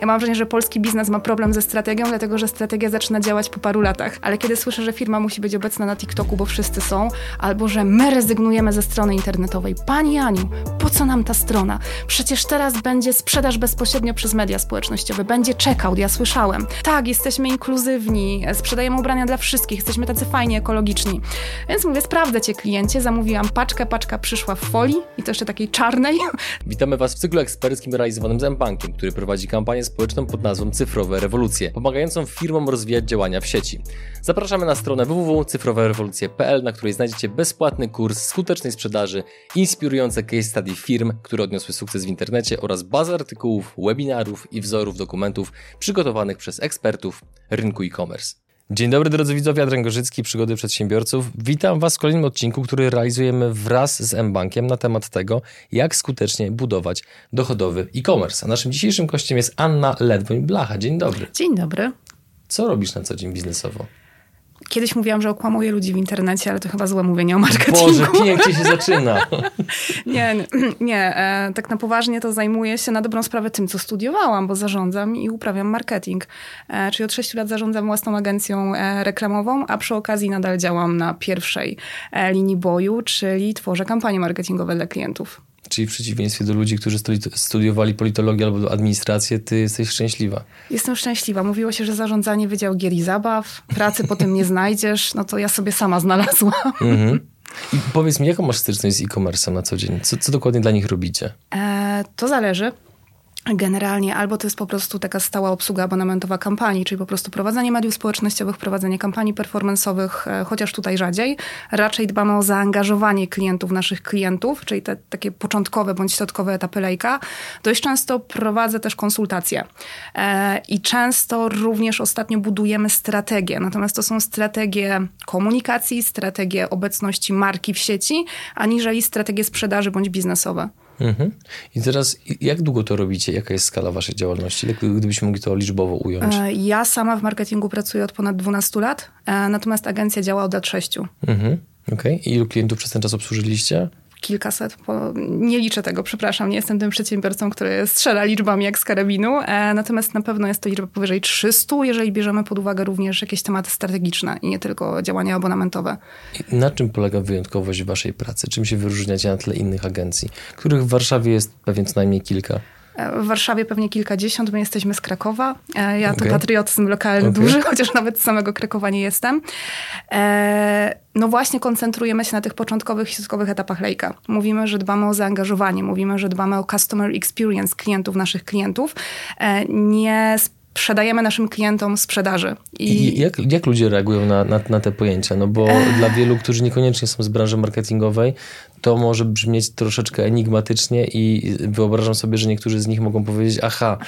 Ja mam wrażenie, że polski biznes ma problem ze strategią, dlatego że strategia zaczyna działać po paru latach. Ale kiedy słyszę, że firma musi być obecna na TikToku, bo wszyscy są, albo że my rezygnujemy ze strony internetowej. Pani Aniu, po co nam ta strona? Przecież teraz będzie sprzedaż bezpośrednio przez media społecznościowe, będzie checkout, ja słyszałem. Tak, jesteśmy inkluzywni, sprzedajemy ubrania dla wszystkich, jesteśmy tacy fajni, ekologiczni. Więc mówię, sprawdzę cię kliencie, zamówiłam paczkę, paczka przyszła w folii i to jeszcze takiej czarnej. Witamy Was w cyklu eksperckim realizowanym z M-Bankiem, który prowadzi kampanię społeczną pod nazwą Cyfrowe Rewolucje, pomagającą firmom rozwijać działania w sieci. Zapraszamy na stronę www.cyfrowerewolucje.pl, na której znajdziecie bezpłatny kurs skutecznej sprzedaży, inspirujące case study firm, które odniosły sukces w internecie oraz bazę artykułów, webinarów i wzorów dokumentów przygotowanych przez ekspertów rynku e-commerce. Dzień dobry drodzy widzowie, Adrian Gorzycki, Przygody Przedsiębiorców. Witam Was w kolejnym odcinku, który realizujemy wraz z mBankiem na temat tego, jak skutecznie budować dochodowy e-commerce. A naszym dzisiejszym gościem jest Anna Ledwoń-Blacha. Dzień dobry. Dzień dobry. Co robisz na co dzień biznesowo? Kiedyś mówiłam, że okłamuję ludzi w internecie, ale to chyba złe mówienie o marketingu. Boże, pięknie się zaczyna. nie, nie. E, tak na poważnie to zajmuję się na dobrą sprawę tym, co studiowałam, bo zarządzam i uprawiam marketing. E, czyli od 6 lat zarządzam własną agencją e, reklamową, a przy okazji nadal działam na pierwszej linii boju, czyli tworzę kampanie marketingowe dla klientów. Czyli w przeciwieństwie do ludzi, którzy studiowali politologię albo administrację, ty jesteś szczęśliwa. Jestem szczęśliwa. Mówiło się, że zarządzanie Wydział Gier i Zabaw, pracy potem nie znajdziesz, no to ja sobie sama znalazłam. Mhm. I powiedz mi, jaką masz styczność z e-commerce na co dzień? Co, co dokładnie dla nich robicie? E, to zależy. Generalnie albo to jest po prostu taka stała obsługa abonamentowa kampanii, czyli po prostu prowadzenie mediów społecznościowych, prowadzenie kampanii performanceowych, e, chociaż tutaj rzadziej. Raczej dbamy o zaangażowanie klientów, naszych klientów, czyli te takie początkowe bądź środkowe etapy lejka. Dość często prowadzę też konsultacje e, i często również ostatnio budujemy strategie. Natomiast to są strategie komunikacji, strategie obecności marki w sieci, aniżeli strategie sprzedaży bądź biznesowe. Mhm. I teraz, jak długo to robicie? Jaka jest skala waszej działalności? Gdybyśmy mogli to liczbowo ująć. E, ja sama w marketingu pracuję od ponad 12 lat, e, natomiast agencja działa od lat 6. Mhm. Okej. Okay. Ilu klientów przez ten czas obsłużyliście? Kilkaset, nie liczę tego, przepraszam, nie jestem tym przedsiębiorcą, który strzela liczbami jak z karabinu, e, natomiast na pewno jest to liczba powyżej 300, jeżeli bierzemy pod uwagę również jakieś tematy strategiczne i nie tylko działania abonamentowe. I na czym polega wyjątkowość waszej pracy? Czym się wyróżniacie na tle innych agencji, których w Warszawie jest pewnie co najmniej kilka? W Warszawie pewnie kilkadziesiąt, my jesteśmy z Krakowa. E, ja okay. tu patriotyzm lokalny okay. duży, chociaż nawet z samego Krakowa nie jestem. E, no właśnie koncentrujemy się na tych początkowych środkowych etapach lejka. Mówimy, że dbamy o zaangażowanie, mówimy, że dbamy o customer experience klientów, naszych klientów. E, nie sprzedajemy naszym klientom sprzedaży. I, I jak, jak ludzie reagują na, na, na, te pojęcia? No bo dla wielu, którzy niekoniecznie są z branży marketingowej, to może brzmieć troszeczkę enigmatycznie i wyobrażam sobie, że niektórzy z nich mogą powiedzieć, aha,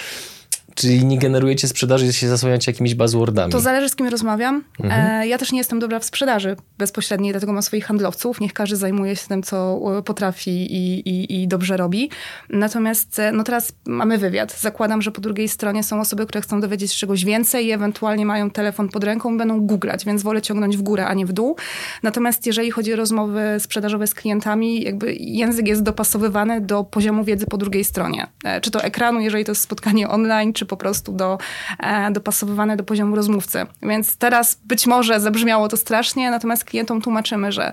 Czyli nie generujecie sprzedaży, i się zasłaniacie jakimiś buzzwordami. To zależy z kim rozmawiam. Mhm. E, ja też nie jestem dobra w sprzedaży bezpośredniej, dlatego mam swoich handlowców. Niech każdy zajmuje się tym, co e, potrafi i, i, i dobrze robi. Natomiast e, no teraz mamy wywiad. Zakładam, że po drugiej stronie są osoby, które chcą dowiedzieć się czegoś więcej i ewentualnie mają telefon pod ręką, będą googlać, więc wolę ciągnąć w górę, a nie w dół. Natomiast jeżeli chodzi o rozmowy sprzedażowe z klientami, jakby język jest dopasowywany do poziomu wiedzy po drugiej stronie. Czy to ekranu, jeżeli to jest spotkanie online, czy po prostu do, e, dopasowywane do poziomu rozmówcy. Więc teraz być może zabrzmiało to strasznie, natomiast klientom tłumaczymy, że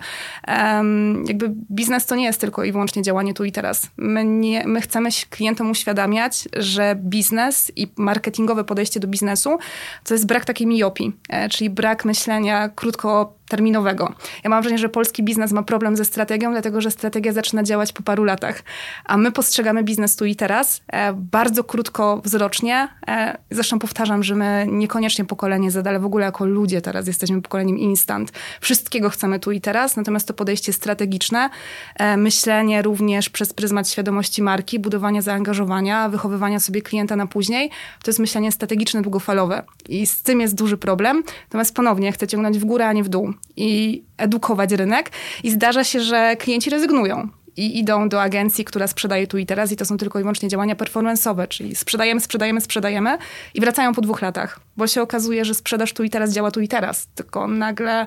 jakby biznes to nie jest tylko i wyłącznie działanie tu i teraz. My, nie, my chcemy klientom uświadamiać, że biznes i marketingowe podejście do biznesu to jest brak takiej miopii, e, czyli brak myślenia krótko terminowego. Ja mam wrażenie, że polski biznes ma problem ze strategią, dlatego że strategia zaczyna działać po paru latach. A my postrzegamy biznes tu i teraz e, bardzo krótkowzrocznie. E, zresztą powtarzam, że my niekoniecznie pokolenie Z, ale w ogóle jako ludzie teraz jesteśmy pokoleniem instant. Wszystkiego chcemy tu i teraz, natomiast to podejście strategiczne, e, myślenie również przez pryzmat świadomości marki, budowanie zaangażowania, wychowywania sobie klienta na później, to jest myślenie strategiczne, długofalowe. I z tym jest duży problem. Natomiast ponownie chcę ciągnąć w górę, a nie w dół i edukować rynek. I zdarza się, że klienci rezygnują i idą do agencji, która sprzedaje tu i teraz i to są tylko i wyłącznie działania performance'owe, czyli sprzedajemy, sprzedajemy, sprzedajemy i wracają po dwóch latach, bo się okazuje, że sprzedaż tu i teraz działa tu i teraz, tylko nagle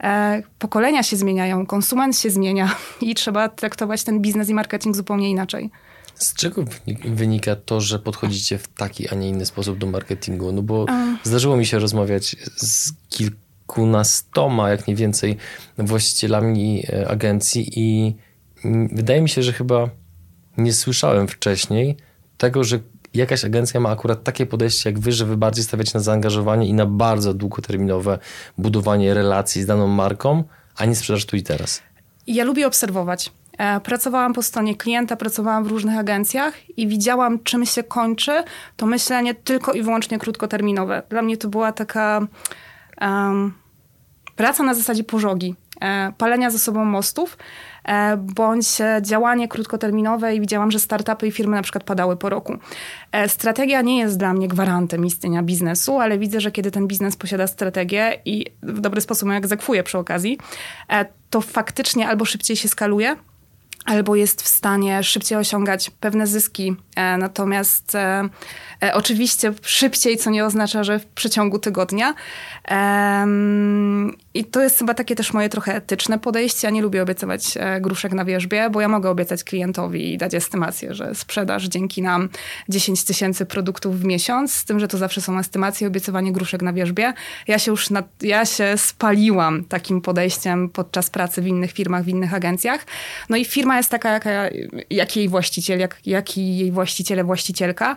e, pokolenia się zmieniają, konsument się zmienia i trzeba traktować ten biznes i marketing zupełnie inaczej. Z czego wynika to, że podchodzicie w taki, a nie inny sposób do marketingu? No bo zdarzyło mi się rozmawiać z kilkunastoma, jak nie więcej, właścicielami e, agencji i wydaje mi się, że chyba nie słyszałem wcześniej tego, że jakaś agencja ma akurat takie podejście jak wy, że wy bardziej stawiacie na zaangażowanie i na bardzo długoterminowe budowanie relacji z daną marką, a nie sprzedaż tu i teraz. Ja lubię obserwować. E, pracowałam po stronie klienta, pracowałam w różnych agencjach i widziałam, czym się kończy to myślenie tylko i wyłącznie krótkoterminowe. Dla mnie to była taka um, praca na zasadzie pożogi, e, palenia ze sobą mostów, e, bądź działanie krótkoterminowe i widziałam, że startupy i firmy na przykład padały po roku. E, strategia nie jest dla mnie gwarantem istnienia biznesu, ale widzę, że kiedy ten biznes posiada strategię i w dobry sposób ją egzekwuje przy okazji, e, to faktycznie albo szybciej się skaluje, albo jest w stanie szybciej osiągać pewne zyski. E, natomiast e, e, oczywiście szybciej, co nie oznacza, że w przeciągu tygodnia. I to jest chyba takie też moje trochę etyczne podejście. Ja nie lubię obiecywać gruszek na wierzbie, bo ja mogę obiecać klientowi i dać estymację, że sprzedaż dzięki nam 10 tysięcy produktów w miesiąc, z tym, że to zawsze są estymacje, obiecywanie gruszek na wierzbie. Ja się już nad, ja się spaliłam takim podejściem podczas pracy w innych firmach, w innych agencjach. No i firma firma jest taka, jaka, jak jej właściciel, jak, jak jej właściciele, właścicielka.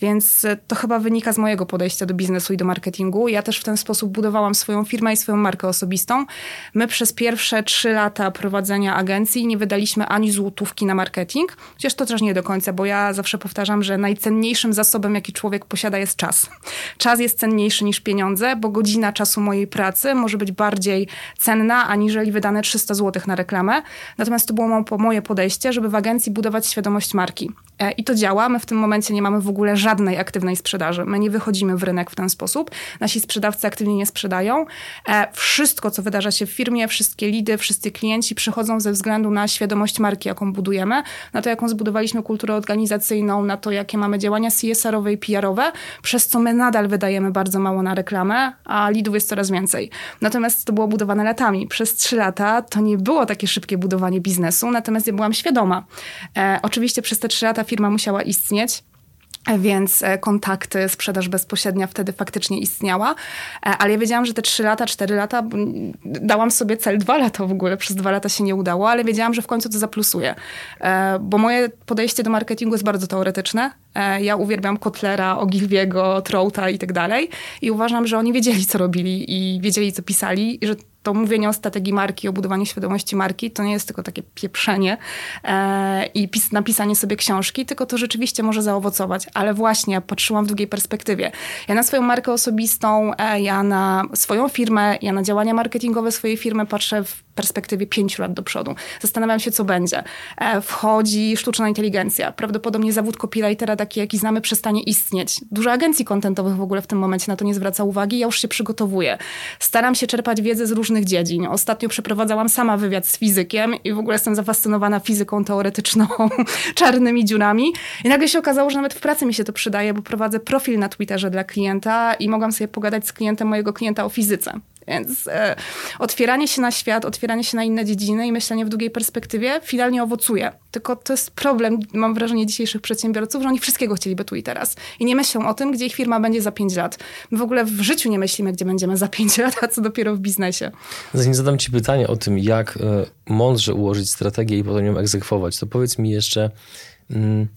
Więc e, to chyba wynika z mojego podejścia do biznesu i do marketingu. Ja też w ten sposób budowałam swoją firmę i swoją markę osobistą. My przez pierwsze trzy lata prowadzenia agencji nie wydaliśmy ani złotówki na marketing, chociaż to też nie do końca, bo ja zawsze powtarzam, że najcenniejszym zasobem, jaki człowiek posiada, jest czas. Czas jest cenniejszy niż pieniądze, bo godzina czasu mojej pracy może być bardziej cenna, aniżeli wydane 300 zł na reklamę. Natomiast to było moje podejście, żeby w agencji budować świadomość marki. E, I to działa. My w tym momencie nie mamy w ogóle żadnej aktywnej sprzedaży. My nie wychodzimy w rynek w ten sposób. Nasi sprzedawcy aktywnie nie sprzedają. E, wszystko, co wydarza się w firmie, wszystkie lidy, wszyscy klienci przychodzą ze względu na świadomość marki, jaką budujemy, na to, jaką zbudowaliśmy kulturę organizacyjną, na to, jakie mamy działania CSR-owe i PR-owe, przez co my nadal wydajemy bardzo mało na reklamę, a lidów jest coraz więcej. Natomiast to było budowane latami. Przez trzy lata to nie było takie szybkie budowanie biznesu, natomiast ja byłam świadoma. E, oczywiście przez te trzy lata firma musiała istnieć. Więc e, kontakty, sprzedaż bezpośrednia wtedy faktycznie istniała. E, ale ja wiedziałam, że te trzy lata, cztery lata, dałam sobie cel dwa lata w ogóle, przez dwa lata się nie udało, ale wiedziałam, że w końcu to zaplusuję. E, bo moje podejście do marketingu jest bardzo teoretyczne. Ja uwielbiam Kotlera, Ogilwiego, Trouta i tak dalej. I uważam, że oni wiedzieli, co robili i wiedzieli, co pisali i że to mówienie o strategii marki, o budowaniu świadomości marki, to nie jest tylko takie pieprzenie e, i pis, napisanie sobie książki, tylko to rzeczywiście może zaowocować. Ale właśnie, patrzyłam w długiej perspektywie. Ja na swoją markę osobistą, e, ja na swoją firmę, ja na działania marketingowe swojej firmy patrzę w perspektywie pięciu lat do przodu. Zastanawiam się, co będzie. E, wchodzi sztuczna inteligencja. Prawdopodobnie zawód copywritera, taki jaki znamy, przestanie istnieć. Dużo agencji kontentowych w ogóle w tym momencie na to nie zwraca uwagi. Ja już się przygotowuję. Staram się czerpać wiedzę z różnych dziedzin. Ostatnio przeprowadzałam sama wywiad z fizykiem i w ogóle jestem zafascynowana fizyką teoretyczną, czarnymi dziurami. I nagle się okazało, że nawet w pracy mi się to przydaje, bo prowadzę profil na Twitterze dla klienta i mogłam sobie pogadać z klientem mojego klienta o fizyce. Więc e, otwieranie się na świat, otwieranie się na inne dziedziny i myślenie w długiej perspektywie finalnie owocuje. Tylko to jest problem, mam wrażenie, dzisiejszych przedsiębiorców, że oni wszystkiego chcieliby tu i teraz. I nie myślą o tym, gdzie ich firma będzie za 5 lat. My w ogóle w życiu nie myślimy, gdzie będziemy za 5 lat, a co dopiero w biznesie. Zanim zadam ci pytanie o tym, jak e, mądrze ułożyć strategię i potem ją egzekwować, to powiedz mi jeszcze... Mm,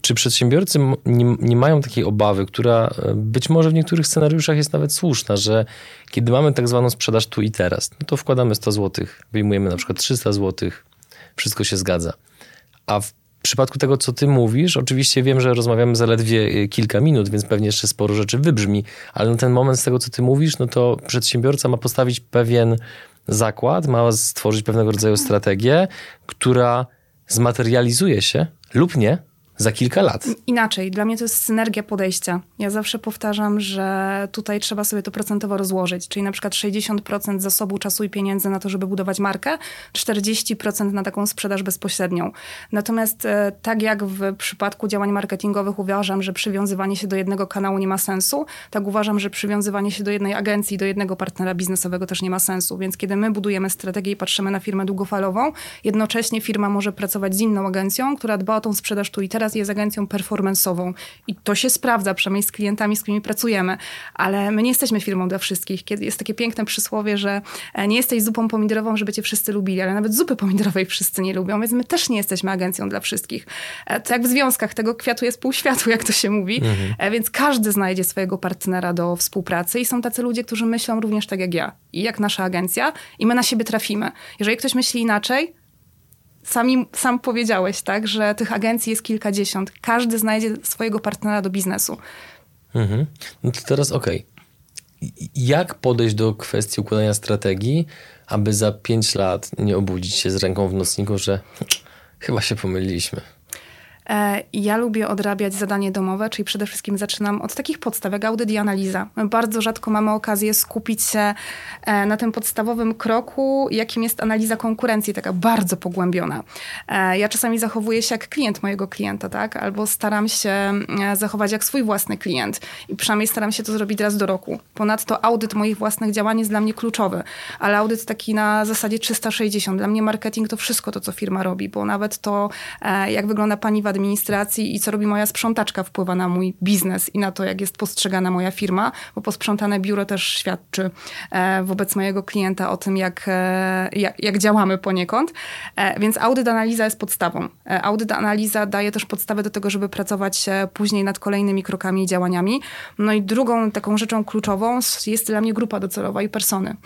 czy przedsiębiorcy nie, nie, mają takiej obawy, która e, być może w niektórych scenariuszach jest nawet słuszna, że kiedy mamy tak zwaną sprzedaż tu i teraz, no to wkładamy 100 zł, wyjmujemy na przykład 300 zł, wszystko się zgadza. A w przypadku tego, co ty mówisz, oczywiście wiem, że rozmawiamy zaledwie e, kilka minut, więc pewnie jeszcze sporo rzeczy wybrzmi, ale na ten moment z tego, co ty mówisz, no to przedsiębiorca ma postawić pewien zakład, ma stworzyć pewnego rodzaju strategię, która zmaterializuje się lub nie za kilka lat. Inaczej, dla mnie to jest synergia podejścia. Ja zawsze powtarzam, że tutaj trzeba sobie to procentowo rozłożyć, czyli na przykład 60% zasobu czasu i pieniędzy na to, żeby budować markę, 40% na taką sprzedaż bezpośrednią. Natomiast e, tak jak w przypadku działań marketingowych uważam, że przywiązywanie się do jednego kanału nie ma sensu, tak uważam, że przywiązywanie się do jednej agencji, do jednego partnera biznesowego też nie ma sensu. Więc kiedy my budujemy strategię i patrzymy na firmę długofalową, jednocześnie firma może pracować z inną agencją, która dba o tą sprzedaż tu i teraz jest agencją performanceową. I to się sprawdza, przynajmniej z klientami, z którymi pracujemy. Ale my nie jesteśmy firmą dla wszystkich. Kiedy jest takie piękne przysłowie, że e, nie jesteś zupą pomidorową, żeby cię wszyscy lubili, ale nawet zupy pomidorowej wszyscy nie lubią, więc my też nie jesteśmy agencją dla wszystkich. E, to jak w związkach, tego kwiatu jest pół światu, jak to się mówi. Mhm. E, więc każdy znajdzie swojego partnera do współpracy i są tacy ludzie, którzy myślą również tak jak ja i jak nasza agencja i my na siebie trafimy. Jeżeli ktoś myśli inaczej, Sami, sam powiedziałeś, tak, że tych agencji jest kilkadziesiąt. Każdy znajdzie swojego partnera do biznesu. Mhm. No to teraz okej. Okay. Jak podejść do kwestii układania strategii, aby za pięć lat nie obudzić się z ręką w nocniku, że chyba się pomyliliśmy? E, ja lubię odrabiać zadanie domowe, czyli przede wszystkim zaczynam od takich podstaw, jak audyt i analiza. Bardzo rzadko mamy okazję skupić się e, na tym podstawowym kroku, jakim jest analiza konkurencji, taka bardzo pogłębiona. E, ja czasami zachowuję się jak klient mojego klienta, tak? Albo staram się zachować jak swój własny klient. I przynajmniej staram się to zrobić raz do roku. Ponadto audyt moich własnych działań jest dla mnie kluczowy, ale audyt taki na zasadzie 360. Dla mnie marketing to wszystko to, co firma robi, bo nawet to, jak wygląda pani w administracji i co robi moja sprzątaczka wpływa na mój biznes i na to, jak jest postrzegana moja firma, bo posprzątane biuro też świadczy e, wobec mojego klienta o tym, jak, e, jak, jak działamy poniekąd. E, więc audyt analiza jest podstawą. Audyt analiza daje też podstawę do tego, żeby pracować później nad kolejnymi krokami i działaniami. No i drugą taką rzeczą kluczową jest dla mnie grupa docelowa i persony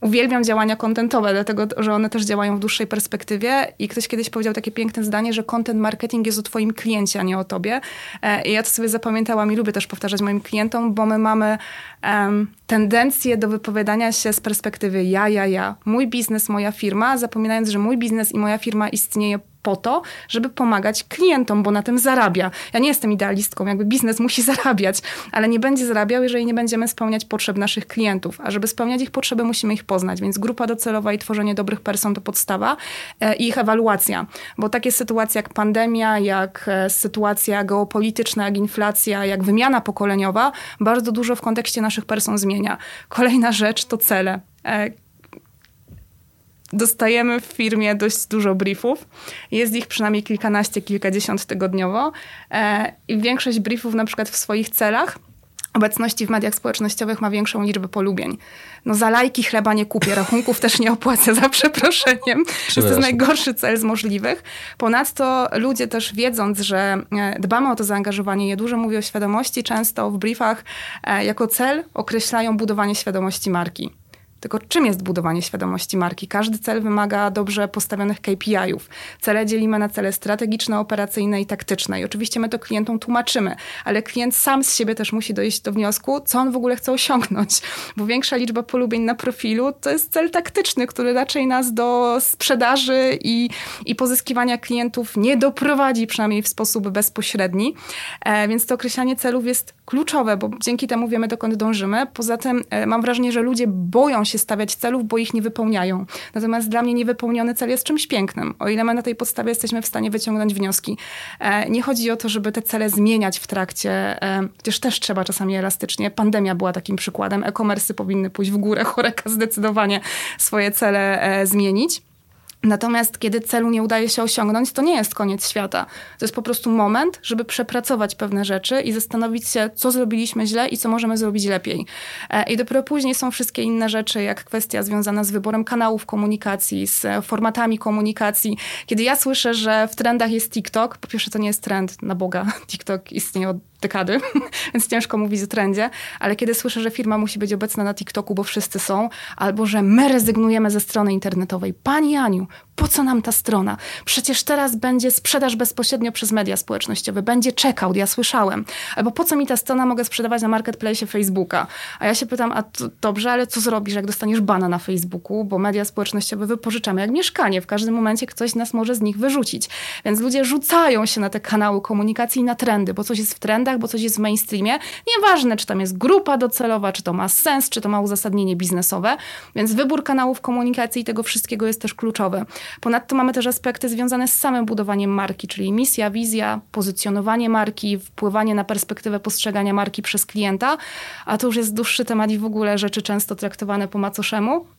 uwielbiam działania kontentowe, dlatego że one też działają w dłuższej perspektywie. I ktoś kiedyś powiedział takie piękne zdanie, że content marketing jest o twoim kliencie, a nie o tobie. E, I ja to sobie zapamiętałam i lubię też powtarzać moim klientom, bo my mamy um, tendencję do wypowiadania się z perspektywy ja, ja, ja. Mój biznes, moja firma, zapominając, że mój biznes i moja firma istnieje po to, żeby pomagać klientom, bo na tym zarabia. Ja nie jestem idealistką, jakby biznes musi zarabiać, ale nie będzie zarabiał, jeżeli nie będziemy spełniać potrzeb naszych klientów. A żeby spełniać ich potrzeby, musimy ich poznać, więc grupa docelowa i tworzenie dobrych person to podstawa e, i ich ewaluacja. Bo takie sytuacje jak pandemia, jak e, sytuacja geopolityczna, jak inflacja, jak wymiana pokoleniowa, bardzo dużo w kontekście naszych person zmienia. Kolejna rzecz to cele e, dostajemy w firmie dość dużo briefów. Jest ich przynajmniej kilkanaście, kilkadziesiąt tygodniowo. E, I większość briefów na przykład w swoich celach obecności w mediach społecznościowych ma większą liczbę polubień. No za lajki chleba nie kupię, rachunków też nie opłacę za przeproszeniem. To jest najgorszy cel z możliwych. Ponadto ludzie też wiedząc, że e, dbamy o to zaangażowanie, je dużo mówię o świadomości, często w briefach e, jako cel określają budowanie świadomości marki. Tylko czym jest budowanie świadomości marki? Każdy cel wymaga dobrze postawionych KPI-ów. Cele dzielimy na cele strategiczne, operacyjne i taktyczne. I oczywiście my to klientom tłumaczymy, ale klient sam z siebie też musi dojść do wniosku, co on w ogóle chce osiągnąć. Bo większa liczba polubień na profilu to jest cel taktyczny, który raczej nas do sprzedaży i, i pozyskiwania klientów nie doprowadzi, przynajmniej w sposób bezpośredni. E, więc to określanie celów jest kluczowe, bo dzięki temu wiemy, dokąd dążymy. Poza tym e, mam wrażenie, że ludzie boją się stawiać celów, bo ich nie wypełniają. Natomiast dla mnie niewypełniony cel jest czymś pięknym, o ile my na tej podstawie jesteśmy w stanie wyciągnąć wnioski. E, nie chodzi o to, żeby te cele zmieniać w trakcie, chociaż też trzeba czasami elastycznie. Pandemia była takim przykładem. E-commerce powinny pójść w górę, choreka zdecydowanie swoje cele e, zmienić. Natomiast kiedy celu nie udaje się osiągnąć, to nie jest koniec świata. To jest po prostu moment, żeby przepracować pewne rzeczy i zastanowić się, co zrobiliśmy źle i co możemy zrobić lepiej. E, I dopiero później są wszystkie inne rzeczy, jak kwestia związana z wyborem kanałów komunikacji, z formatami komunikacji. Kiedy ja słyszę, że w trendach jest TikTok, po pierwsze to nie jest trend, na Boga. TikTok istnieje od dekady, więc ciężko mówić o trendzie, ale kiedy słyszę, że firma musi być obecna na TikToku, bo wszyscy są, albo że my rezygnujemy ze strony internetowej. Pani Aniu, po co nam ta strona? Przecież teraz będzie sprzedaż bezpośrednio przez media społecznościowe, będzie checkout, ja słyszałem. Albo po co mi ta strona mogę sprzedawać na marketplace Facebooka? A ja się pytam, a to, dobrze, ale co zrobisz, jak dostaniesz bana na Facebooku, bo media społecznościowe wypożyczamy jak mieszkanie. W każdym momencie ktoś nas może z nich wyrzucić. Więc ludzie rzucają się na te kanały komunikacji i na trendy, bo coś jest w trendach, bo coś jest w mainstreamie. Nieważne, czy tam jest grupa docelowa, czy to ma sens, czy to ma uzasadnienie biznesowe. Więc wybór kanałów komunikacji i tego wszystkiego jest też kluczowy. Ponadto mamy też aspekty związane z samym budowaniem marki, czyli misja, wizja, pozycjonowanie marki, wpływanie na perspektywę postrzegania marki przez klienta, a to już jest dłuższy temat i w ogóle rzeczy często traktowane po macoszemu.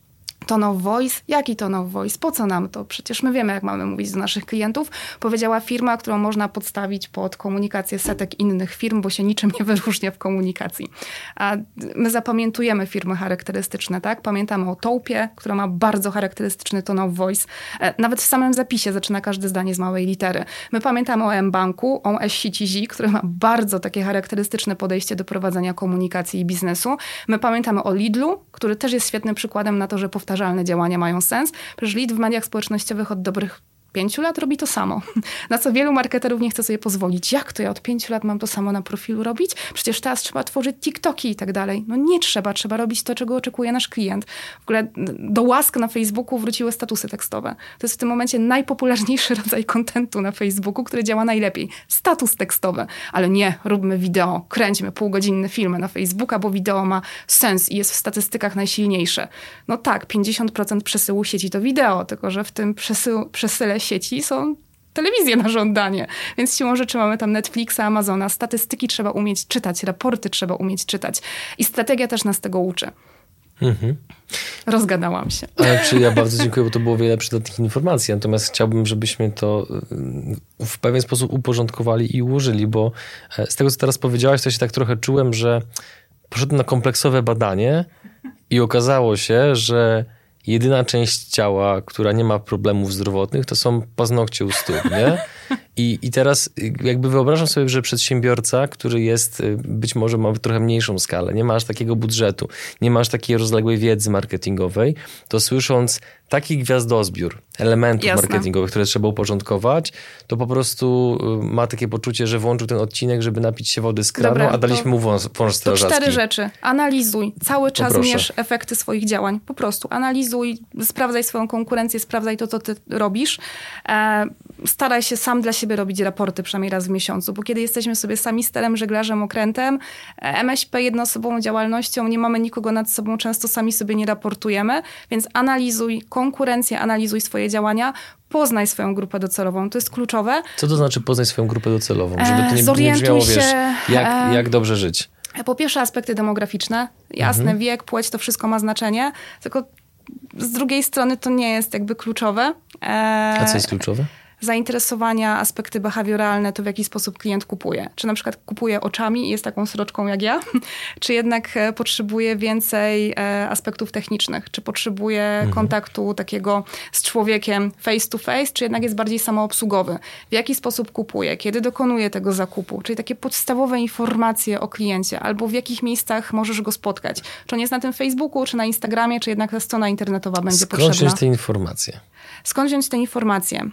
Tone of voice? Jaki tone of voice? Po co nam to? Przecież my wiemy, jak mamy mówić do naszych klientów. Powiedziała firma, którą można podstawić pod komunikację setek innych firm, bo się niczym nie wyróżnia w komunikacji. A my zapamiętujemy firmy charakterystyczne, tak? Pamiętamy o Tołpie, która ma bardzo charakterystyczny tone of voice. E, nawet w samym zapisie zaczyna każde zdanie z małej litery. My pamiętamy o M-Banku, o SCTZ, który ma bardzo takie charakterystyczne podejście do prowadzenia komunikacji i biznesu. My pamiętamy o Lidlu, który też jest świetnym przykładem na to, że powtarzamy powtarzalne działania mają sens. Przecież lead w mediach społecznościowych od dobrych pięciu lat robi to samo. Na co wielu marketerów nie chce sobie pozwolić. Jak to ja od pięciu lat mam to samo na profilu robić? Przecież teraz trzeba tworzyć TikToki i tak dalej. No nie trzeba, trzeba robić to, czego oczekuje nasz klient. W ogóle do łask na Facebooku wróciły statusy tekstowe. To jest w tym momencie najpopularniejszy rodzaj kontentu na Facebooku, który działa najlepiej. Status tekstowy. Ale nie, róbmy wideo, kręćmy półgodzinne filmy na Facebooka, bo wideo ma sens i jest w statystykach najsilniejsze. No tak, 50% przesyłu sieci to wideo, tylko że w tym przesył, przesyle sieci są telewizje na żądanie. Więc siłą rzeczy mamy tam Netflixa, Amazona. Statystyki trzeba umieć czytać, raporty trzeba umieć czytać. I strategia też nas tego uczy. Mhm. Rozgadałam się. Ale czy ja bardzo dziękuję, bo to było wiele przydatnych informacji. Natomiast chciałbym, żebyśmy to y, w pewien sposób uporządkowali i ułożyli, bo e, z tego, co teraz powiedziałaś, to się tak trochę czułem, że poszedłem na kompleksowe badanie i okazało się, że jedyna część ciała, która nie ma problemów zdrowotnych, to są paznokcie u stóp, nie? I, I teraz jakby wyobrażam sobie, że przedsiębiorca, który jest, y, być może ma trochę mniejszą skalę, nie ma aż takiego budżetu, nie ma aż takiej rozległej wiedzy marketingowej, to słysząc taki gwiazdozbiór elementów Jasne. marketingowych, które trzeba uporządkować, to po prostu y, ma takie poczucie, że włączył ten odcinek, żeby napić się wody z kranu, Dobra, a daliśmy mu wąż, wąż strażacki. To cztery rzeczy. Analizuj. Cały czas mierz efekty swoich działań. Po prostu analizuj, sprawdzaj swoją konkurencję, sprawdzaj to, co ty robisz. E, staraj się sam dla siebie robić raporty przynajmniej raz w miesiącu, bo kiedy jesteśmy sobie sami sterem, żeglarzem, okrętem, e, MŚP jednoosobową działalnością, nie mamy nikogo nad sobą, często sami sobie nie raportujemy, więc analizuj konkurencję, analizuj swoje działania, poznaj swoją grupę docelową. To jest kluczowe. Co to znaczy poznaj swoją grupę docelową? Żeby to nie, Zorientuj nie brzmiało, się, wiesz, jak, e, jak dobrze żyć. Po pierwsze aspekty demograficzne. Jasne, mhm. wiek, płeć, to wszystko ma znaczenie, tylko z drugiej strony to nie jest jakby kluczowe. A co jest kluczowe? Zainteresowania, aspekty behawioralne, to w jaki sposób klient kupuje. Czy na przykład kupuje oczami i jest taką sroczką jak ja, czy jednak e, potrzebuje więcej e, aspektów technicznych, czy potrzebuje mhm. kontaktu takiego z człowiekiem face to face, czy jednak jest bardziej samoobsługowy. W jaki sposób kupuje, kiedy dokonuje tego zakupu, czyli takie podstawowe informacje o kliencie, albo w jakich miejscach możesz go spotkać. Czy on jest na tym Facebooku, czy na Instagramie, czy jednak ta strona internetowa będzie Skąd potrzebna. Skąd wziąć te informacje? Skąd wziąć te informacje?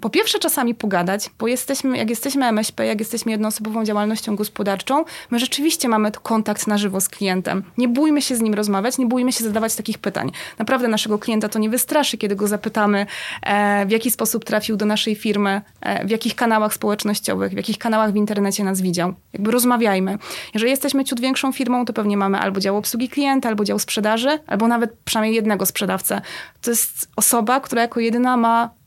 Po pierwsze czasami pogadać, bo jesteśmy, jak jesteśmy MŚP, jak jesteśmy jednoosobową działalnością gospodarczą, my rzeczywiście mamy kontakt na żywo z klientem. Nie bójmy się z nim rozmawiać, nie bójmy się zadawać takich pytań. Naprawdę naszego klienta to nie wystraszy, kiedy go zapytamy, e, w jaki sposób trafił do naszej firmy, e, w jakich kanałach społecznościowych, w jakich kanałach w internecie nas widział. Jakby rozmawiajmy. Jeżeli jesteśmy ciut większą firmą, to pewnie mamy albo dział obsługi klienta, albo dział sprzedaży, albo nawet przynajmniej jednego sprzedawcę. To jest osoba, która jako jedyna ma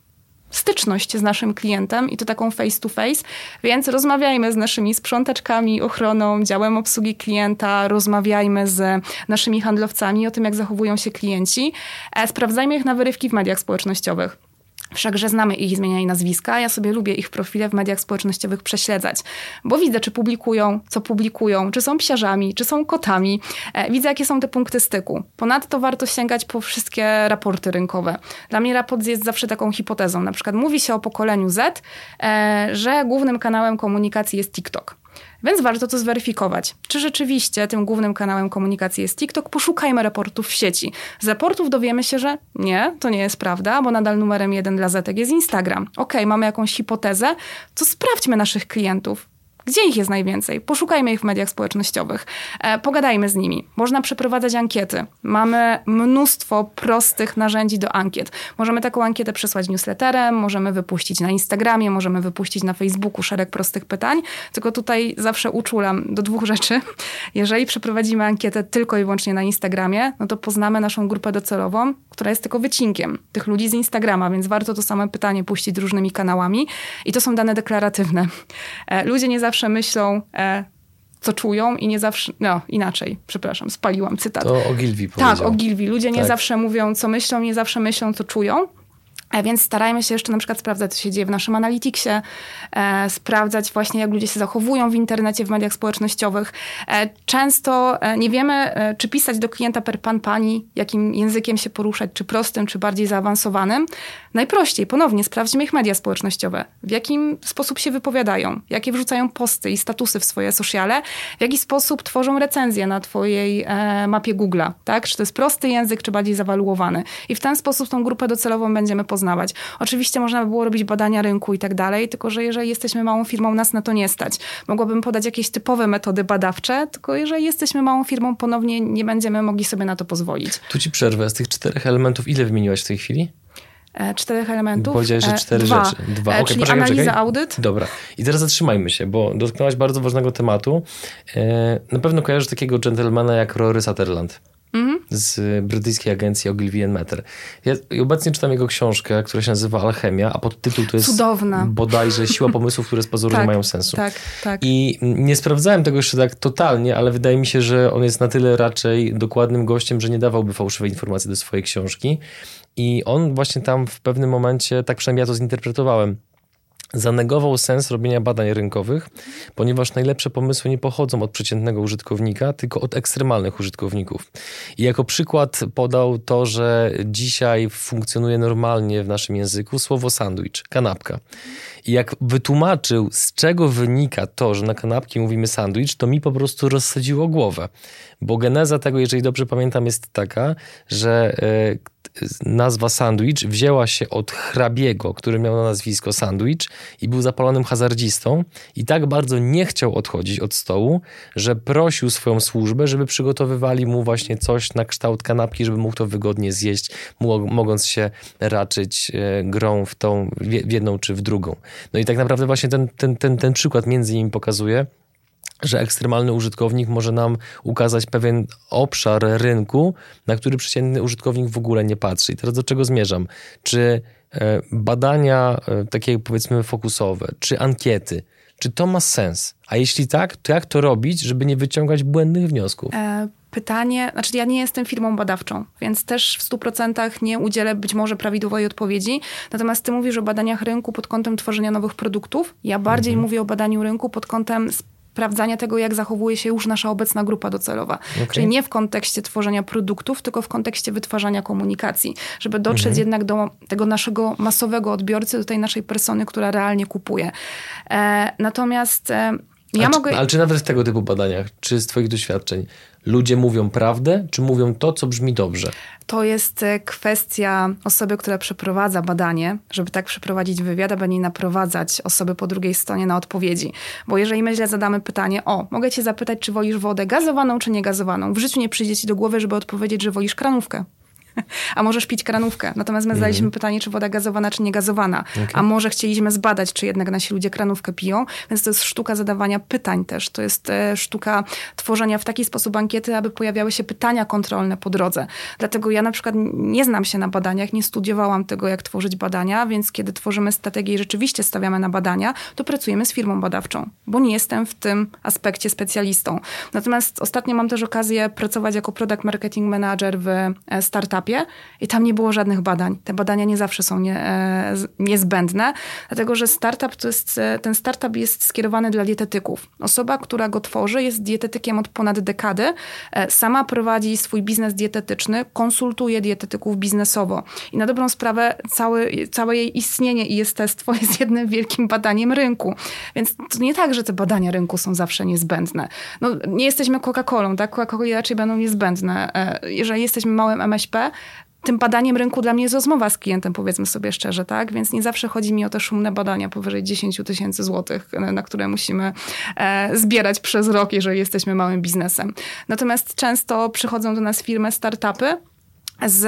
styczność z naszym klientem i to taką face to face, więc rozmawiajmy z naszymi sprzątaczkami, ochroną, działem obsługi klienta, rozmawiajmy z naszymi handlowcami o tym, jak zachowują się klienci. E, sprawdzajmy ich na wyrywki w mediach społecznościowych. Wszakże znamy ich zmienia i nazwiska. Ja sobie lubię ich profile w mediach społecznościowych prześledzać, bo widzę, czy publikują, co publikują, czy są psiarzami, czy są kotami. E, widzę, jakie są te punkty styku. Ponadto warto sięgać po wszystkie raporty rynkowe. Dla mnie raport jest zawsze taką hipotezą. Na przykład mówi się o pokoleniu Z, e, że głównym kanałem komunikacji jest TikTok. Więc warto to zweryfikować. Czy rzeczywiście tym głównym kanałem komunikacji jest TikTok? Poszukajmy raportów w sieci. Z raportów dowiemy się, że nie, to nie jest prawda, bo nadal numerem jeden dla Zetek jest Instagram. Ok, mamy jakąś hipotezę, to sprawdźmy naszych klientów. Gdzie ich jest najwięcej? Poszukajmy ich w mediach społecznościowych. E, pogadajmy z nimi. Można przeprowadzać ankiety. Mamy mnóstwo prostych narzędzi do ankiet. Możemy taką ankietę przesłać newsletterem, możemy wypuścić na Instagramie, możemy wypuścić na Facebooku szereg prostych pytań. Tylko tutaj zawsze uczulam do dwóch rzeczy. Jeżeli przeprowadzimy ankietę tylko i wyłącznie na Instagramie, no to poznamy naszą grupę docelową, która jest tylko wycinkiem tych ludzi z Instagrama, więc warto to same pytanie puścić różnymi kanałami. I to są dane deklaratywne. E, ludzie nie zawsze zawsze myślą, e, co czują i nie zawsze, no inaczej, przepraszam, spaliłam cytat. To Ogilvy powiedział. Tak, Ogilvy. Ludzie nie tak. zawsze mówią, co myślą, nie zawsze myślą, co czują. E, więc starajmy się jeszcze na przykład sprawdzać, co się dzieje w naszym Analyticsie, e, sprawdzać właśnie, jak ludzie się zachowują w internecie, w mediach społecznościowych. E, często e, nie wiemy, e, czy pisać do klienta per pan, pani, jakim językiem się poruszać, czy prostym, czy bardziej zaawansowanym. Najprościej, ponownie, sprawdźmy ich media społecznościowe. W jakim sposób się wypowiadają, jakie wrzucają posty i statusy w swoje sociale, w jaki sposób tworzą recenzje na twojej e, mapie Google'a, tak? Czy to jest prosty język, czy bardziej zawaluowany. I w ten sposób tą grupę docelową będziemy poznawać. Oczywiście można by było robić badania rynku i tak dalej, tylko że jeżeli jesteśmy małą firmą, nas na to nie stać. Mogłabym podać jakieś typowe metody badawcze, tylko jeżeli jesteśmy małą firmą, ponownie nie będziemy mogli sobie na to pozwolić. Tu ci przerwę. Z tych czterech elementów ile wymieniłaś w tej chwili? E, czterech elementów. Powiedziałeś, że e, cztery dwa. rzeczy. Dwa. E, okay, czyli poczekaj, analiza, poczekaj. audyt. Dobra. I teraz zatrzymajmy się, bo dotknęłaś bardzo ważnego tematu. Na pewno kojarzysz takiego gentlemana jak Rory Sutherland mhm. z brytyjskiej agencji Ogilvy Matter. Ja obecnie czytam jego książkę, która się nazywa Alchemia, a podtytuł to jest Cudowna. bodajże Siła pomysłów, które z pozoru tak, nie mają sensu. Tak, tak. I nie sprawdzałem tego jeszcze tak totalnie, ale wydaje mi się, że on jest na tyle raczej dokładnym gościem, że nie dawałby fałszywej informacji do swojej książki. I on właśnie tam w pewnym momencie, tak przynajmniej ja to zinterpretowałem, zanegował sens robienia badań rynkowych, ponieważ najlepsze pomysły nie pochodzą od przeciętnego użytkownika, tylko od ekstremalnych użytkowników. I jako przykład podał to, że dzisiaj funkcjonuje normalnie w naszym języku słowo sandwich, kanapka. I jak wytłumaczył, z czego wynika to, że na kanapki mówimy sandwich, to mi po prostu rozsadziło głowę. Bo geneza tego, jeżeli dobrze pamiętam, jest taka, że e, nazwa sandwich wzięła się od hrabiego, który miał na nazwisko sandwich i był zapalonym hazardzistą i tak bardzo nie chciał odchodzić od stołu, że prosił swoją służbę, żeby przygotowywali mu właśnie coś na kształt kanapki, żeby mógł to wygodnie zjeść, mogąc się raczyć e, grą w tą, w jedną czy w drugą. No i tak naprawdę właśnie ten, ten, ten, ten przykład między innymi pokazuje, że ekstremalny użytkownik może nam ukazać pewien obszar rynku, na który przeciętny użytkownik w ogóle nie patrzy. I teraz do czego zmierzam? Czy e, badania e, takie powiedzmy fokusowe, czy ankiety, czy to ma sens? A jeśli tak, to jak to robić, żeby nie wyciągać błędnych wniosków? E pytanie, znaczy ja nie jestem firmą badawczą, więc też w 100% nie udzielę być może prawidłowej odpowiedzi. Natomiast ty mówisz o badaniach rynku pod kątem tworzenia nowych produktów. Ja bardziej mhm. mówię o badaniu rynku pod kątem sprawdzania tego, jak zachowuje się już nasza obecna grupa docelowa. Okay. Czyli nie w kontekście tworzenia produktów, tylko w kontekście wytwarzania komunikacji, żeby dotrzeć mhm. jednak do tego naszego masowego odbiorcy, do tej naszej persony, która realnie kupuje. E, natomiast e, ja ale, mogę... Czy, ale czy nawet w tego typu badaniach, czy z Twoich doświadczeń, ludzie mówią prawdę, czy mówią to, co brzmi dobrze? To jest e, kwestia osoby, która przeprowadza badanie, żeby tak przeprowadzić wywiad, aby nie naprowadzać osoby po drugiej stronie na odpowiedzi. Bo jeżeli my źle zadamy pytanie, o, mogę cię zapytać, czy wolisz wodę gazowaną, czy niegazowaną, w życiu nie przyjdzie ci do głowy, żeby odpowiedzieć, że wolisz kranówkę a możesz pić kranówkę. Natomiast my zadaliśmy mm. pytanie, czy woda gazowana, czy niegazowana. Okay. A może chcieliśmy zbadać, czy jednak nasi ludzie kranówkę piją. Więc to jest sztuka zadawania pytań też. To jest e, sztuka tworzenia w taki sposób ankiety, aby pojawiały się pytania kontrolne po drodze. Dlatego ja na przykład nie znam się na badaniach, nie studiowałam tego, jak tworzyć badania, więc kiedy tworzymy strategię i rzeczywiście stawiamy na badania, to pracujemy z firmą badawczą, bo nie jestem w tym aspekcie specjalistą. Natomiast ostatnio mam też okazję pracować jako product marketing manager w e, startupie startupie i tam nie było żadnych badań. Te badania nie zawsze są nie, e, niezbędne, dlatego że startup to jest, e, ten startup jest skierowany dla dietetyków. Osoba, która go tworzy, jest dietetykiem od ponad dekady, e, sama prowadzi swój biznes dietetyczny, konsultuje dietetyków biznesowo. I na dobrą sprawę cały, całe jej istnienie i jestestwo jest jednym wielkim badaniem rynku. Więc to nie tak, że te badania rynku są zawsze niezbędne. No, nie jesteśmy Coca-Colą, tak? Coca-Cola raczej będą niezbędne. E, jeżeli jesteśmy małym MŚP, tym badaniem rynku dla mnie jest rozmowa z klientem, powiedzmy sobie szczerze, tak? Więc nie zawsze chodzi mi o te szumne badania powyżej 10 tysięcy złotych, na które musimy e, zbierać przez rok, jeżeli jesteśmy małym biznesem. Natomiast często przychodzą do nas firmy, startupy, z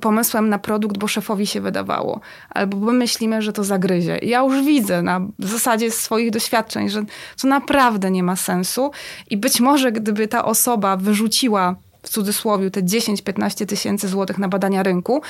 pomysłem na produkt, bo szefowi się wydawało, albo my myślimy, że to zagryzie. Ja już widzę na zasadzie swoich doświadczeń, że to naprawdę nie ma sensu i być może gdyby ta osoba wyrzuciła w cudzysłowie te 10-15 tysięcy złotych na badania rynku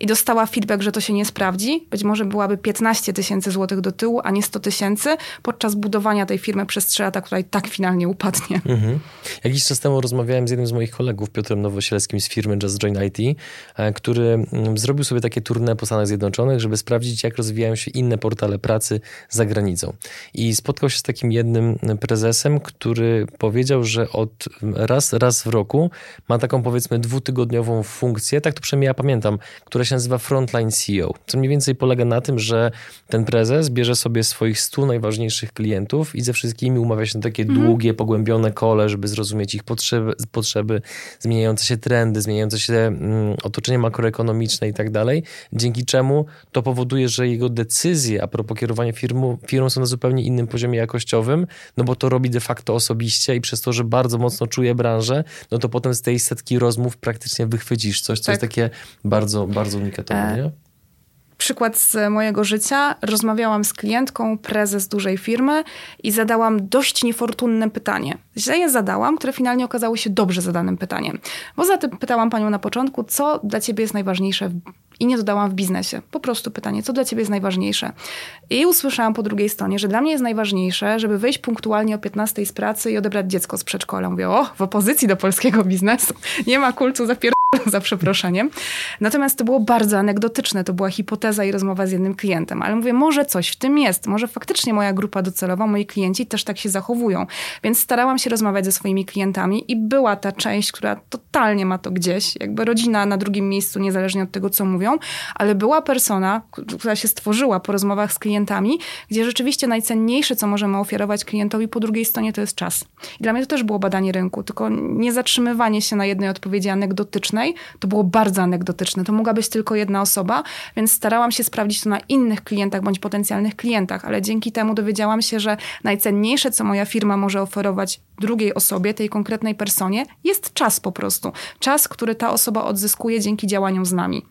i dostała feedback, że to się nie sprawdzi, być może byłaby 15 tysięcy złotych do tyłu, a nie 100 tysięcy podczas budowania tej firmy przez 3 lata, która i tak finalnie upadnie. Mhm. Jakiś czas temu rozmawiałem z jednym z moich kolegów, Piotrem Nowosielskim z firmy Just Join IT, e, który mm, zrobił sobie takie tournée po Stanach Zjednoczonych, żeby sprawdzić, jak rozwijają się inne portale pracy za granicą. I spotkał się z takim jednym prezesem, który powiedział, że od raz, raz w roku ma taką powiedzmy dwutygodniową funkcję, tak to przynajmniej ja pamiętam, która się nazywa Frontline CEO, co mniej więcej polega na tym, że ten prezes bierze sobie swoich 100 najważniejszych klientów i ze wszystkimi umawia się na takie mm. długie, pogłębione kole, żeby zrozumieć ich potrzeby, potrzeby, zmieniające się trendy, zmieniające się mm, otoczenie makroekonomiczne i tak dalej, dzięki czemu to powoduje, że jego decyzje a propos kierowania firmą, firmą są na zupełnie innym poziomie jakościowym, no bo to robi de facto osobiście i przez to, że bardzo mocno czuje branżę, no to potem z tej setki rozmów praktycznie wychwycisz coś, co tak. jest takie bardzo, bardzo unikatowe, e, nie? Przykład z mojego życia. Rozmawiałam z klientką, prezes dużej firmy i zadałam dość niefortunne pytanie. Źle je zadałam, które finalnie okazało się dobrze zadanym pytaniem. Bo za tym pytałam panią na początku, co dla ciebie jest najważniejsze i nie dodałam w biznesie. Po prostu pytanie, co dla ciebie jest najważniejsze? I usłyszałam po drugiej stronie, że dla mnie jest najważniejsze, żeby wyjść punktualnie o 15 z pracy i odebrać dziecko z przedszkola. Mówię, o, w opozycji do polskiego biznesu. Nie ma kultu zapier za przeproszeniem. Natomiast to było bardzo anegdotyczne, to była hipoteza i rozmowa z jednym klientem, ale mówię, może coś w tym jest, może faktycznie moja grupa docelowa, moi klienci też tak się zachowują. Więc starałam się rozmawiać ze swoimi klientami i była ta część, która totalnie ma to gdzieś, jakby rodzina na drugim miejscu, niezależnie od tego, co mówią, ale była persona, która się stworzyła po rozmowach z klientami, gdzie rzeczywiście najcenniejsze, co możemy ofiarować klientowi po drugiej stronie, to jest czas. I dla mnie to też było badanie rynku, tylko nie zatrzymywanie się na jednej odpowiedzi anegdotycznej, to było bardzo anegdotyczne. To mogła być tylko jedna osoba, więc starałam się sprawdzić to na innych klientach bądź potencjalnych klientach, ale dzięki temu dowiedziałam się, że najcenniejsze, co moja firma może oferować drugiej osobie, tej konkretnej personie, jest czas po prostu. Czas, który ta osoba odzyskuje dzięki działaniom z nami.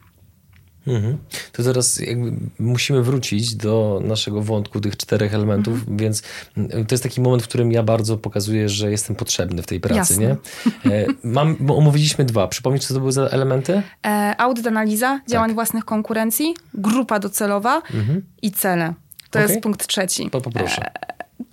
Mhm. To teraz jakby musimy wrócić do naszego wątku tych czterech elementów, mhm. więc mm, to jest taki moment, w którym ja bardzo pokazuję, że jestem potrzebny w tej pracy. Jasne. Nie? E, mam, omówiliśmy dwa. Przypomnij, co to były za elementy? E, audyt, analiza działań tak. własnych konkurencji, grupa docelowa mhm. i cele. To okay. jest punkt trzeci. Po, poproszę. E,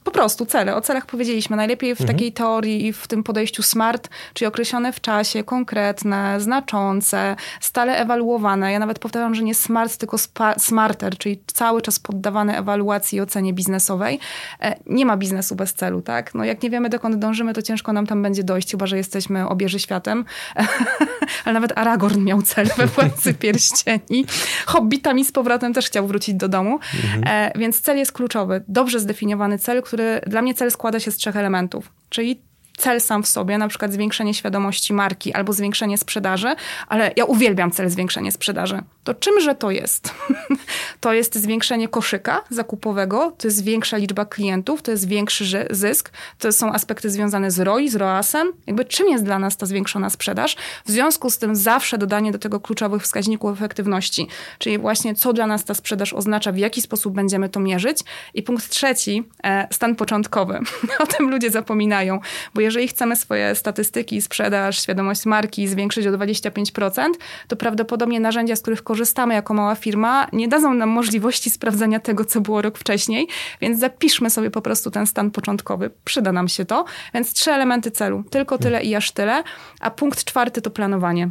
po prostu cele. O celach powiedzieliśmy. Najlepiej w mhm. takiej teorii i w tym podejściu SMART, czyli określone w czasie, konkretne, znaczące, stale ewaluowane. Ja nawet powtarzam, że nie SMART, tylko SMARTER, czyli cały czas poddawane ewaluacji i ocenie biznesowej. E, nie ma biznesu bez celu, tak? No jak nie wiemy, dokąd dążymy, to ciężko nam tam będzie dojść, chyba, że jesteśmy obieży światem. Ale nawet Aragorn miał cel we Władcy Pierścieni. Hobbitami z powrotem też chciał wrócić do domu. Mhm. E, więc cel jest kluczowy. Dobrze zdefiniowany cel, który który dla mnie cel składa się z trzech elementów. Czyli cel sam w sobie, na przykład zwiększenie świadomości marki albo zwiększenie sprzedaży, ale ja uwielbiam cel zwiększenie sprzedaży. To czymże to jest? to jest zwiększenie koszyka zakupowego, to jest większa liczba klientów, to jest większy zysk, to są aspekty związane z ROI, z ROAS-em. Jakby czym jest dla nas ta zwiększona sprzedaż? W związku z tym zawsze dodanie do tego kluczowych wskaźników efektywności, czyli właśnie co dla nas ta sprzedaż oznacza, w jaki sposób będziemy to mierzyć. I punkt trzeci, e, stan początkowy. o tym ludzie zapominają, bo jeżeli chcemy swoje statystyki, sprzedaż, świadomość marki zwiększyć o 25%, to prawdopodobnie narzędzia, z których korzystamy jako mała firma, nie dadzą nam możliwości sprawdzenia tego, co było rok wcześniej, więc zapiszmy sobie po prostu ten stan początkowy. Przyda nam się to. Więc trzy elementy celu. Tylko tyle i aż tyle. A punkt czwarty to planowanie.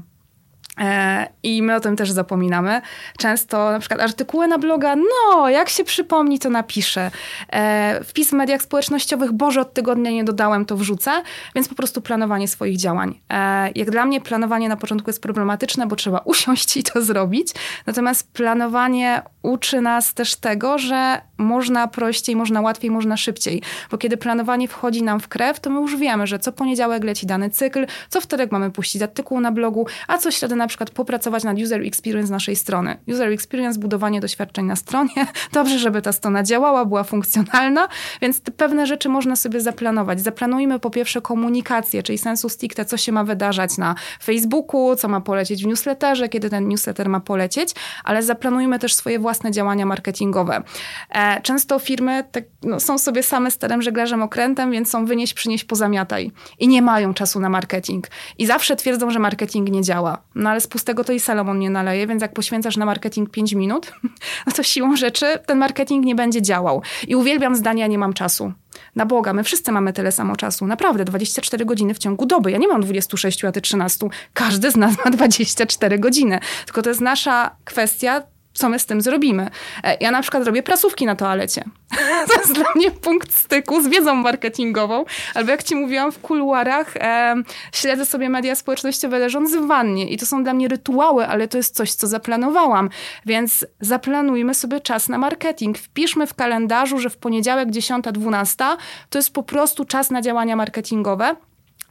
E, I my o tym też zapominamy. Często na przykład artykuły na bloga, no, jak się przypomni, to napiszę. E, wpis w mediach społecznościowych, Boże, od tygodnia nie dodałem, to wrzucę. Więc po prostu planowanie swoich działań. E, jak dla mnie planowanie na początku jest problematyczne, bo trzeba usiąść i to zrobić. Natomiast planowanie uczy nas też tego, że można prościej, można łatwiej, można szybciej. Bo kiedy planowanie wchodzi nam w krew, to my już wiemy, że co poniedziałek leci dany cykl, co wtorek mamy puścić artykuł na blogu, a co środę na przykład popracować nad user experience naszej strony. User experience, budowanie doświadczeń na stronie. Dobrze, żeby ta strona działała, była funkcjonalna, więc pewne rzeczy można sobie zaplanować. Zaplanujmy po pierwsze komunikację, czyli sensu stricte, co się ma wydarzać na Facebooku, co ma polecieć w newsletterze, kiedy ten newsletter ma polecieć, ale zaplanujmy też swoje własne działania marketingowe. E, często firmy tak, no, są sobie same sterem, żeglarzem, okrętem, więc są wynieść, przynieść, pozamiataj. I nie mają czasu na marketing. I zawsze twierdzą, że marketing nie działa. No ale z pustego to i Salomon nie naleje, więc jak poświęcasz na marketing 5 minut, no to siłą rzeczy ten marketing nie będzie działał. I uwielbiam zdania, nie mam czasu. Na Boga, my wszyscy mamy tyle samo czasu. Naprawdę, 24 godziny w ciągu doby. Ja nie mam 26, a ty 13. Każdy z nas ma 24 godziny. Tylko to jest nasza kwestia co my z tym zrobimy. E, ja na przykład robię prasówki na toalecie. To jest dla mnie punkt styku z wiedzą marketingową. Albo jak ci mówiłam w kuluarach, e, śledzę sobie media społecznościowe leżąc w wannie i to są dla mnie rytuały, ale to jest coś, co zaplanowałam. Więc zaplanujmy sobie czas na marketing. Wpiszmy w kalendarzu, że w poniedziałek 10-12 to jest po prostu czas na działania marketingowe.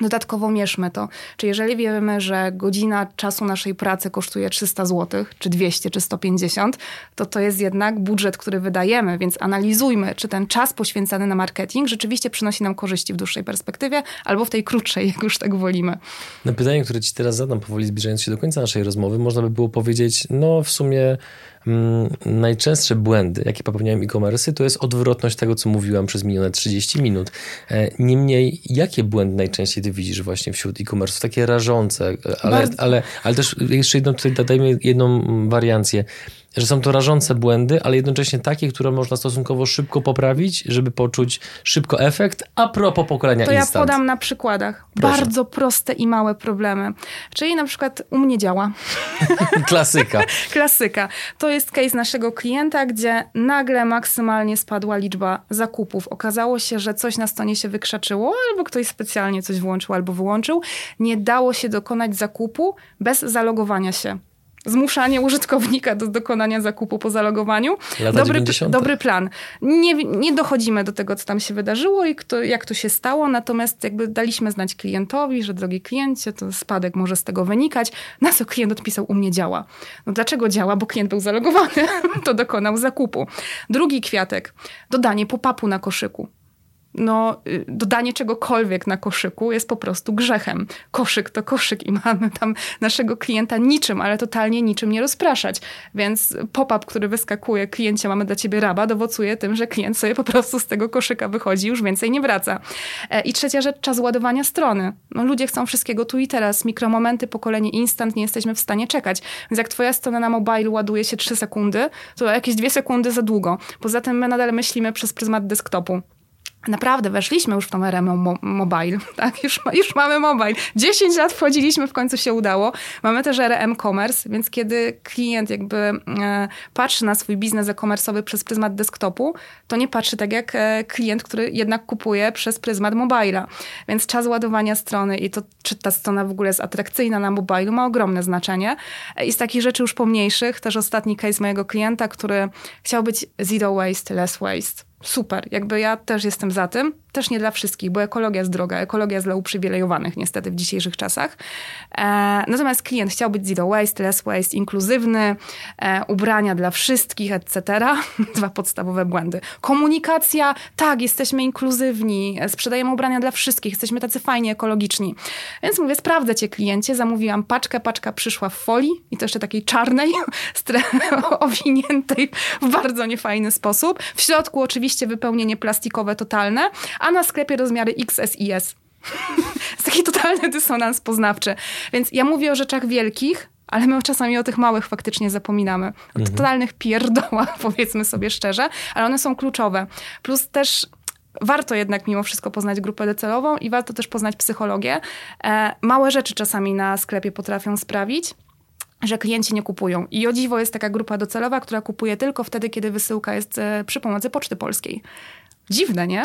Dodatkowo mierzmy to. Czy jeżeli wiemy, że godzina czasu naszej pracy kosztuje 300 zł, czy 200, czy 150, to to jest jednak budżet, który wydajemy, więc analizujmy, czy ten czas poświęcany na marketing rzeczywiście przynosi nam korzyści w dłuższej perspektywie, albo w tej krótszej, jak już tak wolimy. Na pytanie, które ci teraz zadam, powoli zbliżając się do końca naszej rozmowy, można by było powiedzieć, no w sumie najczęstsze błędy, jakie popełniają e-commerce, to jest odwrotność tego, co mówiłam przez minione 30 minut. E, niemniej, jakie błędy najczęściej ty widzisz właśnie wśród e-commerce? Takie rażące, ale, ale, ale też jeszcze jedną, tutaj dodajmy jedną wariancję że są to rażące błędy, ale jednocześnie takie, które można stosunkowo szybko poprawić, żeby poczuć szybko efekt, a propos pokolenia To instant. ja podam na przykładach. Proszę. Bardzo proste i małe problemy. Czyli na przykład u mnie działa. Klasyka. Klasyka. To jest case naszego klienta, gdzie nagle maksymalnie spadła liczba zakupów. Okazało się, że coś na stronie się wykrzaczyło, albo ktoś specjalnie coś włączył albo wyłączył. Nie dało się dokonać zakupu bez zalogowania się zmuszanie użytkownika do dokonania zakupu po zalogowaniu. dobry, dobry plan. Nie, nie dochodzimy do tego, co tam się wydarzyło i kto, jak to się stało, natomiast jakby daliśmy znać klientowi, że drogi kliencie, to spadek może z tego wynikać. Na co klient odpisał, u mnie działa. No dlaczego działa? Bo klient był zalogowany, to dokonał zakupu. Drugi kwiatek, dodanie pop-upu na koszyku no, y, dodanie czegokolwiek na koszyku jest po prostu grzechem. Koszyk to koszyk i mamy tam naszego klienta niczym, ale totalnie niczym nie rozpraszać. Więc pop-up, który wyskakuje, kliencie, mamy dla ciebie raba, dowocuje tym, że klient sobie po prostu z tego koszyka wychodzi, już więcej nie wraca. E, I trzecia rzecz, czas ładowania strony. No, ludzie chcą wszystkiego tu i teraz. Mikromomenty, pokolenie instant, nie jesteśmy w stanie czekać. Więc jak twoja strona na mobile ładuje się 3 sekundy, to jakieś 2 sekundy za długo. Poza tym my nadal myślimy przez pryzmat desktopu naprawdę weszliśmy już w tą erę mo mobile, tak? Już, już mamy mobile. 10 lat wchodziliśmy, w końcu się udało. Mamy też erę e-commerce, więc kiedy klient jakby e, patrzy na swój biznes e-commerce'owy przez pryzmat desktopu, to nie patrzy tak jak e, klient, który jednak kupuje przez pryzmat mobila. Więc czas ładowania strony i to, czy ta strona w ogóle jest atrakcyjna na mobilu, ma ogromne znaczenie. I z takich rzeczy już pomniejszych, też ostatni case mojego klienta, który chciał być zero waste, less waste super. Jakby ja też jestem za tym. Też nie dla wszystkich, bo ekologia jest droga. Ekologia jest dla uprzywilejowanych niestety w dzisiejszych czasach. E, natomiast klient chciał być zero waste, less waste, inkluzywny, e, ubrania dla wszystkich, etc. Dwa podstawowe błędy. Komunikacja, tak, jesteśmy inkluzywni, sprzedajemy ubrania dla wszystkich, jesteśmy tacy fajnie ekologiczni. Więc mówię, sprawdzę cię kliencie, zamówiłam paczkę, paczka przyszła w folii i to jeszcze takiej czarnej, owiniętej w bardzo niefajny sposób. W środku oczywiście wypełnienie plastikowe totalne, a na sklepie rozmiary XS i S. jest taki totalny dysonans poznawczy. Więc ja mówię o rzeczach wielkich, ale my czasami o tych małych faktycznie zapominamy. O mhm. totalnych pierdołach, powiedzmy sobie szczerze, ale one są kluczowe. Plus też warto jednak mimo wszystko poznać grupę docelową i warto też poznać psychologię. E, małe rzeczy czasami na sklepie potrafią sprawić, że klienci nie kupują. I o dziwo jest taka grupa docelowa, która kupuje tylko wtedy, kiedy wysyłka jest e, przy pomocy Poczty Polskiej. Dziwne, nie?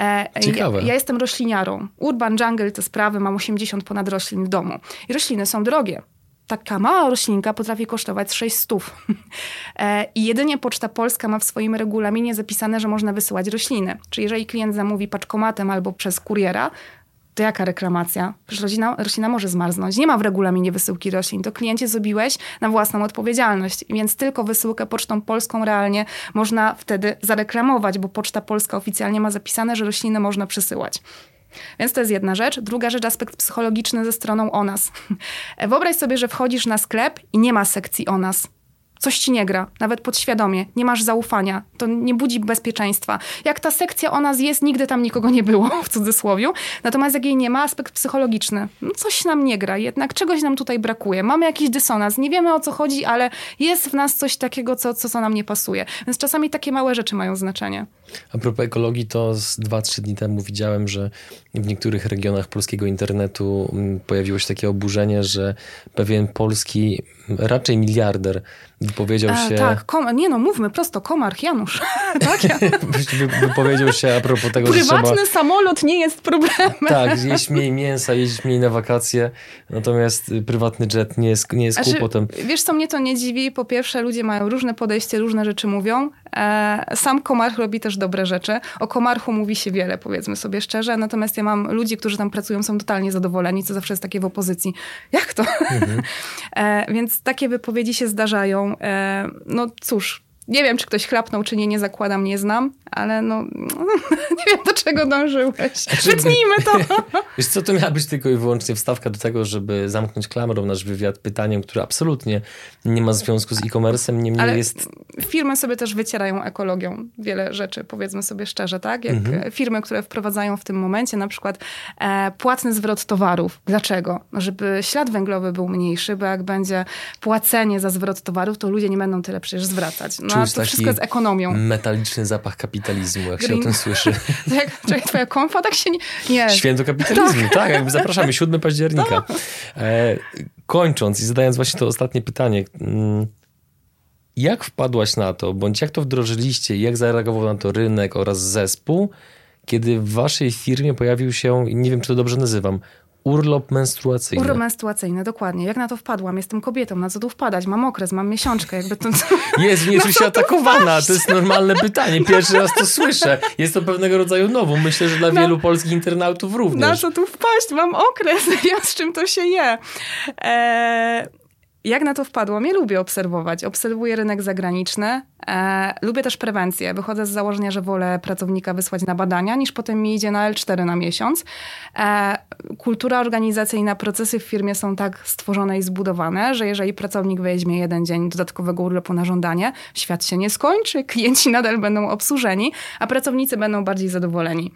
E, Ciekawe. Ja, ja, jestem rośliniarą. Urban Jungle te sprawy, mam 80 ponad roślin w domu. I rośliny są drogie. Taka mała roślinka potrafi kosztować 6 stów. E, I jedynie Poczta Polska ma w swoim regulaminie zapisane, że można wysyłać rośliny. Czyli jeżeli klient zamówi paczkomatem albo przez kuriera, to jaka reklamacja? Przecież roślina, roślina może zmarznąć. Nie ma w regulaminie wysyłki roślin. To kliencie zrobiłeś na własną odpowiedzialność. Więc tylko wysyłkę pocztą polską realnie można wtedy zareklamować, bo Poczta Polska oficjalnie ma zapisane, że rośliny można przesyłać. Więc to jest jedna rzecz. Druga rzecz, aspekt psychologiczny ze stroną o nas. Wyobraź sobie, że wchodzisz na sklep i nie ma sekcji o nas coś ci nie gra, nawet podświadomie, nie masz zaufania, to nie budzi bezpieczeństwa. Jak ta sekcja o nas jest, nigdy tam nikogo nie było, w cudzysłowie. Natomiast jak jej nie ma, aspekt psychologiczny, no coś nam nie gra, jednak czegoś nam tutaj brakuje. Mamy jakiś dysonans, nie wiemy o co chodzi, ale jest w nas coś takiego, co, co, co nam nie pasuje. Więc czasami takie małe rzeczy mają znaczenie. A propos ekologii, to z 2-3 dni temu widziałem, że w niektórych regionach polskiego internetu mm, pojawiło się takie oburzenie, że pewien polski, raczej miliarder, wypowiedział się... E, tak, kom, nie no, mówmy prosto, Komarch Janusz. tak, ja. wypowiedział się a propos tego, Prywatny że trzeba... samolot nie jest problemem. tak, jeść mniej mięsa, jeździć mniej na wakacje, natomiast prywatny jet nie jest, nie jest znaczy, kłopotem. Wiesz, co mnie to nie dziwi? Po pierwsze, ludzie mają różne podejście, różne rzeczy mówią. E, sam Komarch robi też dobre rzeczy. O Komarchu mówi się wiele, powiedzmy sobie szczerze, natomiast ja mam ludzi, którzy tam pracują, są totalnie zadowoleni, co zawsze jest takie w opozycji. Jak to? Mhm. e, więc takie wypowiedzi się zdarzają. E, no cóż, nie wiem, czy ktoś chlapnął, czy nie, nie zakładam, nie znam, ale no, nie wiem, do czego dążyłeś. Wytnijmy to. Wiesz co, to miała być tylko i wyłącznie wstawka do tego, żeby zamknąć klamrą nasz wywiad pytaniem, które absolutnie nie ma związku z e-commerce'em, niemniej ale jest... firmy sobie też wycierają ekologią wiele rzeczy, powiedzmy sobie szczerze, tak? Jak mhm. firmy, które wprowadzają w tym momencie na przykład e, płatny zwrot towarów. Dlaczego? No, żeby ślad węglowy był mniejszy, bo jak będzie płacenie za zwrot towarów, to ludzie nie będą tyle przecież zwracać. No, a to wszystko z ekonomią. metaliczny zapach kapitalizmu, jak Green. się o tym słyszy. jak, czekaj, twoja konfa tak się nie... nie. Święto kapitalizmu, tak, tak jakby zapraszamy, 7 października. Tak. E, kończąc i zadając właśnie to ostatnie pytanie, mm, jak wpadłaś na to, bądź jak to wdrożyliście, jak zareagował na to rynek oraz zespół, kiedy w waszej firmie pojawił się, nie wiem czy to dobrze nazywam, Urlop menstruacyjny. Urlop menstruacyjny, dokładnie. Jak na to wpadłam? Jestem kobietą, na co tu wpadać? Mam okres, mam miesiączkę, jakby to... Jest, nie czuję się atakowana, to jest normalne pytanie. Pierwszy raz to słyszę. Jest to pewnego rodzaju nowum. Myślę, że dla wielu polskich internautów również. Na co tu wpaść? Mam okres, ja z czym to się je. Eee, jak na to wpadłam? Ja lubię obserwować. Obserwuję rynek zagraniczny. E, lubię też prewencję. Wychodzę z założenia, że wolę pracownika wysłać na badania, niż potem mi idzie na L4 na miesiąc. E, kultura organizacyjna, procesy w firmie są tak stworzone i zbudowane, że jeżeli pracownik weźmie jeden dzień dodatkowego urlopu na żądanie, świat się nie skończy, klienci nadal będą obsłużeni, a pracownicy będą bardziej zadowoleni.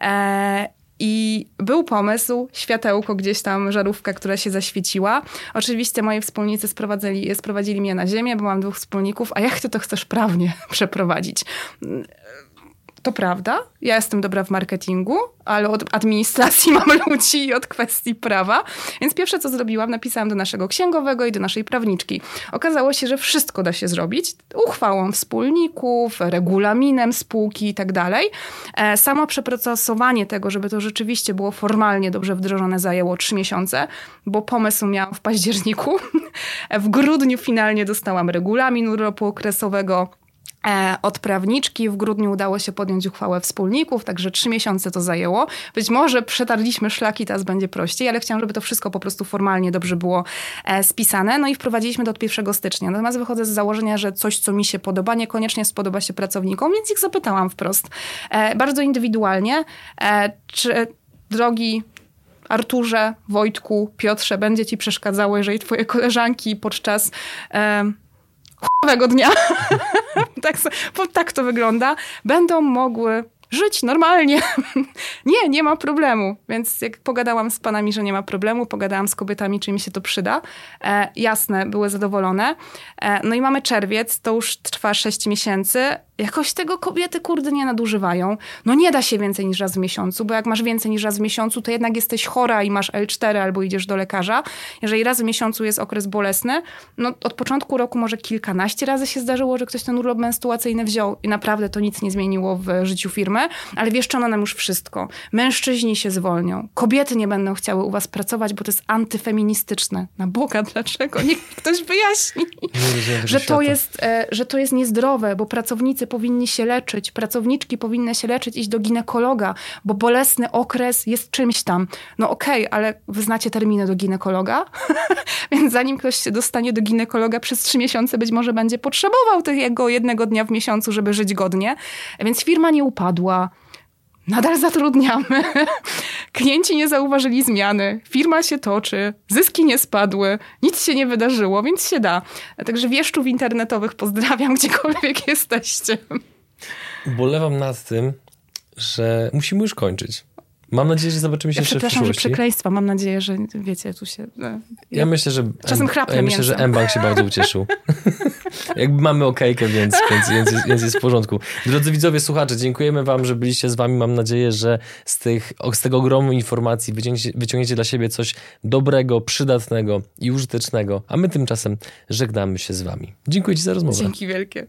E, i był pomysł, światełko gdzieś tam, żarówka, która się zaświeciła. Oczywiście moi wspólnicy sprowadzili, sprowadzili mnie na ziemię, bo mam dwóch wspólników, a jak ty to chcesz prawnie przeprowadzić? To prawda, ja jestem dobra w marketingu, ale od administracji mam ludzi i od kwestii prawa. Więc pierwsze, co zrobiłam, napisałam do naszego księgowego i do naszej prawniczki. Okazało się, że wszystko da się zrobić uchwałą wspólników, regulaminem spółki i tak dalej. E, samo przeprocesowanie tego, żeby to rzeczywiście było formalnie dobrze wdrożone, zajęło trzy miesiące, bo pomysł miałam w październiku. W grudniu finalnie dostałam regulamin urlopu okresowego od prawniczki. W grudniu udało się podjąć uchwałę wspólników, także trzy miesiące to zajęło. Być może przetarliśmy szlaki, teraz będzie prościej, ale chciałam, żeby to wszystko po prostu formalnie dobrze było e, spisane. No i wprowadziliśmy do od 1 stycznia. Natomiast wychodzę z założenia, że coś, co mi się podoba, niekoniecznie spodoba się pracownikom, więc ich zapytałam wprost. E, bardzo indywidualnie, czy drogi Arturze, Wojtku, Piotrze, będzie ci przeszkadzało, jeżeli twoje koleżanki podczas chowego dnia, tak, tak to wygląda, będą mogły żyć normalnie. nie, nie ma problemu. Więc jak pogadałam z panami, że nie ma problemu, pogadałam z kobietami, czy mi się to przyda. E, jasne, były zadowolone. E, no i mamy czerwiec, to już trwa 6 miesięcy Jakoś tego kobiety, kurde, nie nadużywają. No nie da się więcej niż raz w miesiącu, bo jak masz więcej niż raz w miesiącu, to jednak jesteś chora i masz L4 albo idziesz do lekarza. Jeżeli raz w miesiącu jest okres bolesny, no od początku roku może kilkanaście razy się zdarzyło, że ktoś ten urlop menstruacyjny wziął i naprawdę to nic nie zmieniło w życiu firmy, ale wieszczono nam już wszystko. Mężczyźni się zwolnią, kobiety nie będą chciały u was pracować, bo to jest antyfeministyczne. Na Boga, dlaczego? Niech ktoś wyjaśni, że to, jest, e, że to jest niezdrowe, bo pracownicy powinni się leczyć, pracowniczki powinny się leczyć, iść do ginekologa, bo bolesny okres jest czymś tam. No okej, okay, ale wy znacie terminy do ginekologa? Więc zanim ktoś się dostanie do ginekologa przez trzy miesiące, być może będzie potrzebował tego jednego dnia w miesiącu, żeby żyć godnie. Więc firma nie upadła. Nadal zatrudniamy. Klienci nie zauważyli zmiany. Firma się toczy. Zyski nie spadły. Nic się nie wydarzyło, więc się da. Także wieszczów internetowych pozdrawiam, gdziekolwiek jesteście. Bolewam nad tym, że musimy już kończyć. Mam nadzieję, że zobaczymy się ja jeszcze w przyszłości. że przekleństwa. Mam nadzieję, że wiecie, tu się... No, ja myślę, że... Czasem chrapnę Ja myślę, że M-Bank się bardzo ucieszył. Jakby mamy okejkę, więc, więc, więc, więc, jest w porządku. Drodzy widzowie, słuchacze, dziękujemy wam, że byliście z wami. Mam nadzieję, że z, tych, z tego ogromu informacji wyciągniecie, wyciągniecie dla siebie coś dobrego, przydatnego i użytecznego. A my tymczasem żegnamy się z wami. Dziękuję ci za rozmowę. Dzięki wielkie.